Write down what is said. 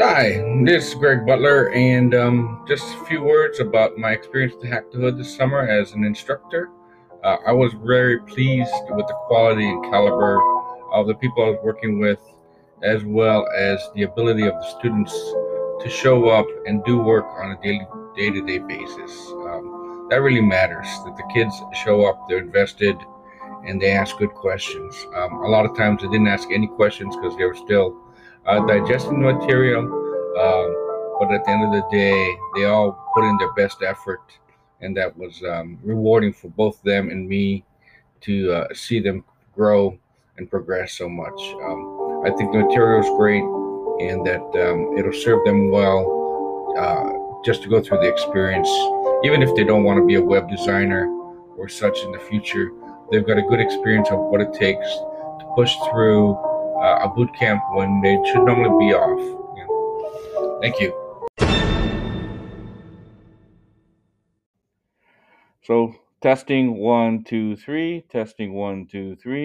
Hi, this is Greg Butler, and um, just a few words about my experience at Hack the Hood this summer as an instructor. Uh, I was very pleased with the quality and caliber of the people I was working with, as well as the ability of the students to show up and do work on a daily, day-to-day basis. Um, that really matters. That the kids show up, they're invested, and they ask good questions. Um, a lot of times, they didn't ask any questions because they were still uh, digesting the material. Um, but at the end of the day, they all put in their best effort, and that was um, rewarding for both them and me to uh, see them grow and progress so much. Um, I think the material is great, and that um, it'll serve them well uh, just to go through the experience. Even if they don't want to be a web designer or such in the future, they've got a good experience of what it takes to push through Uh, a boot camp when they should normally be off. Yeah. Thank you. So testing one, two, three. Testing one, two, three.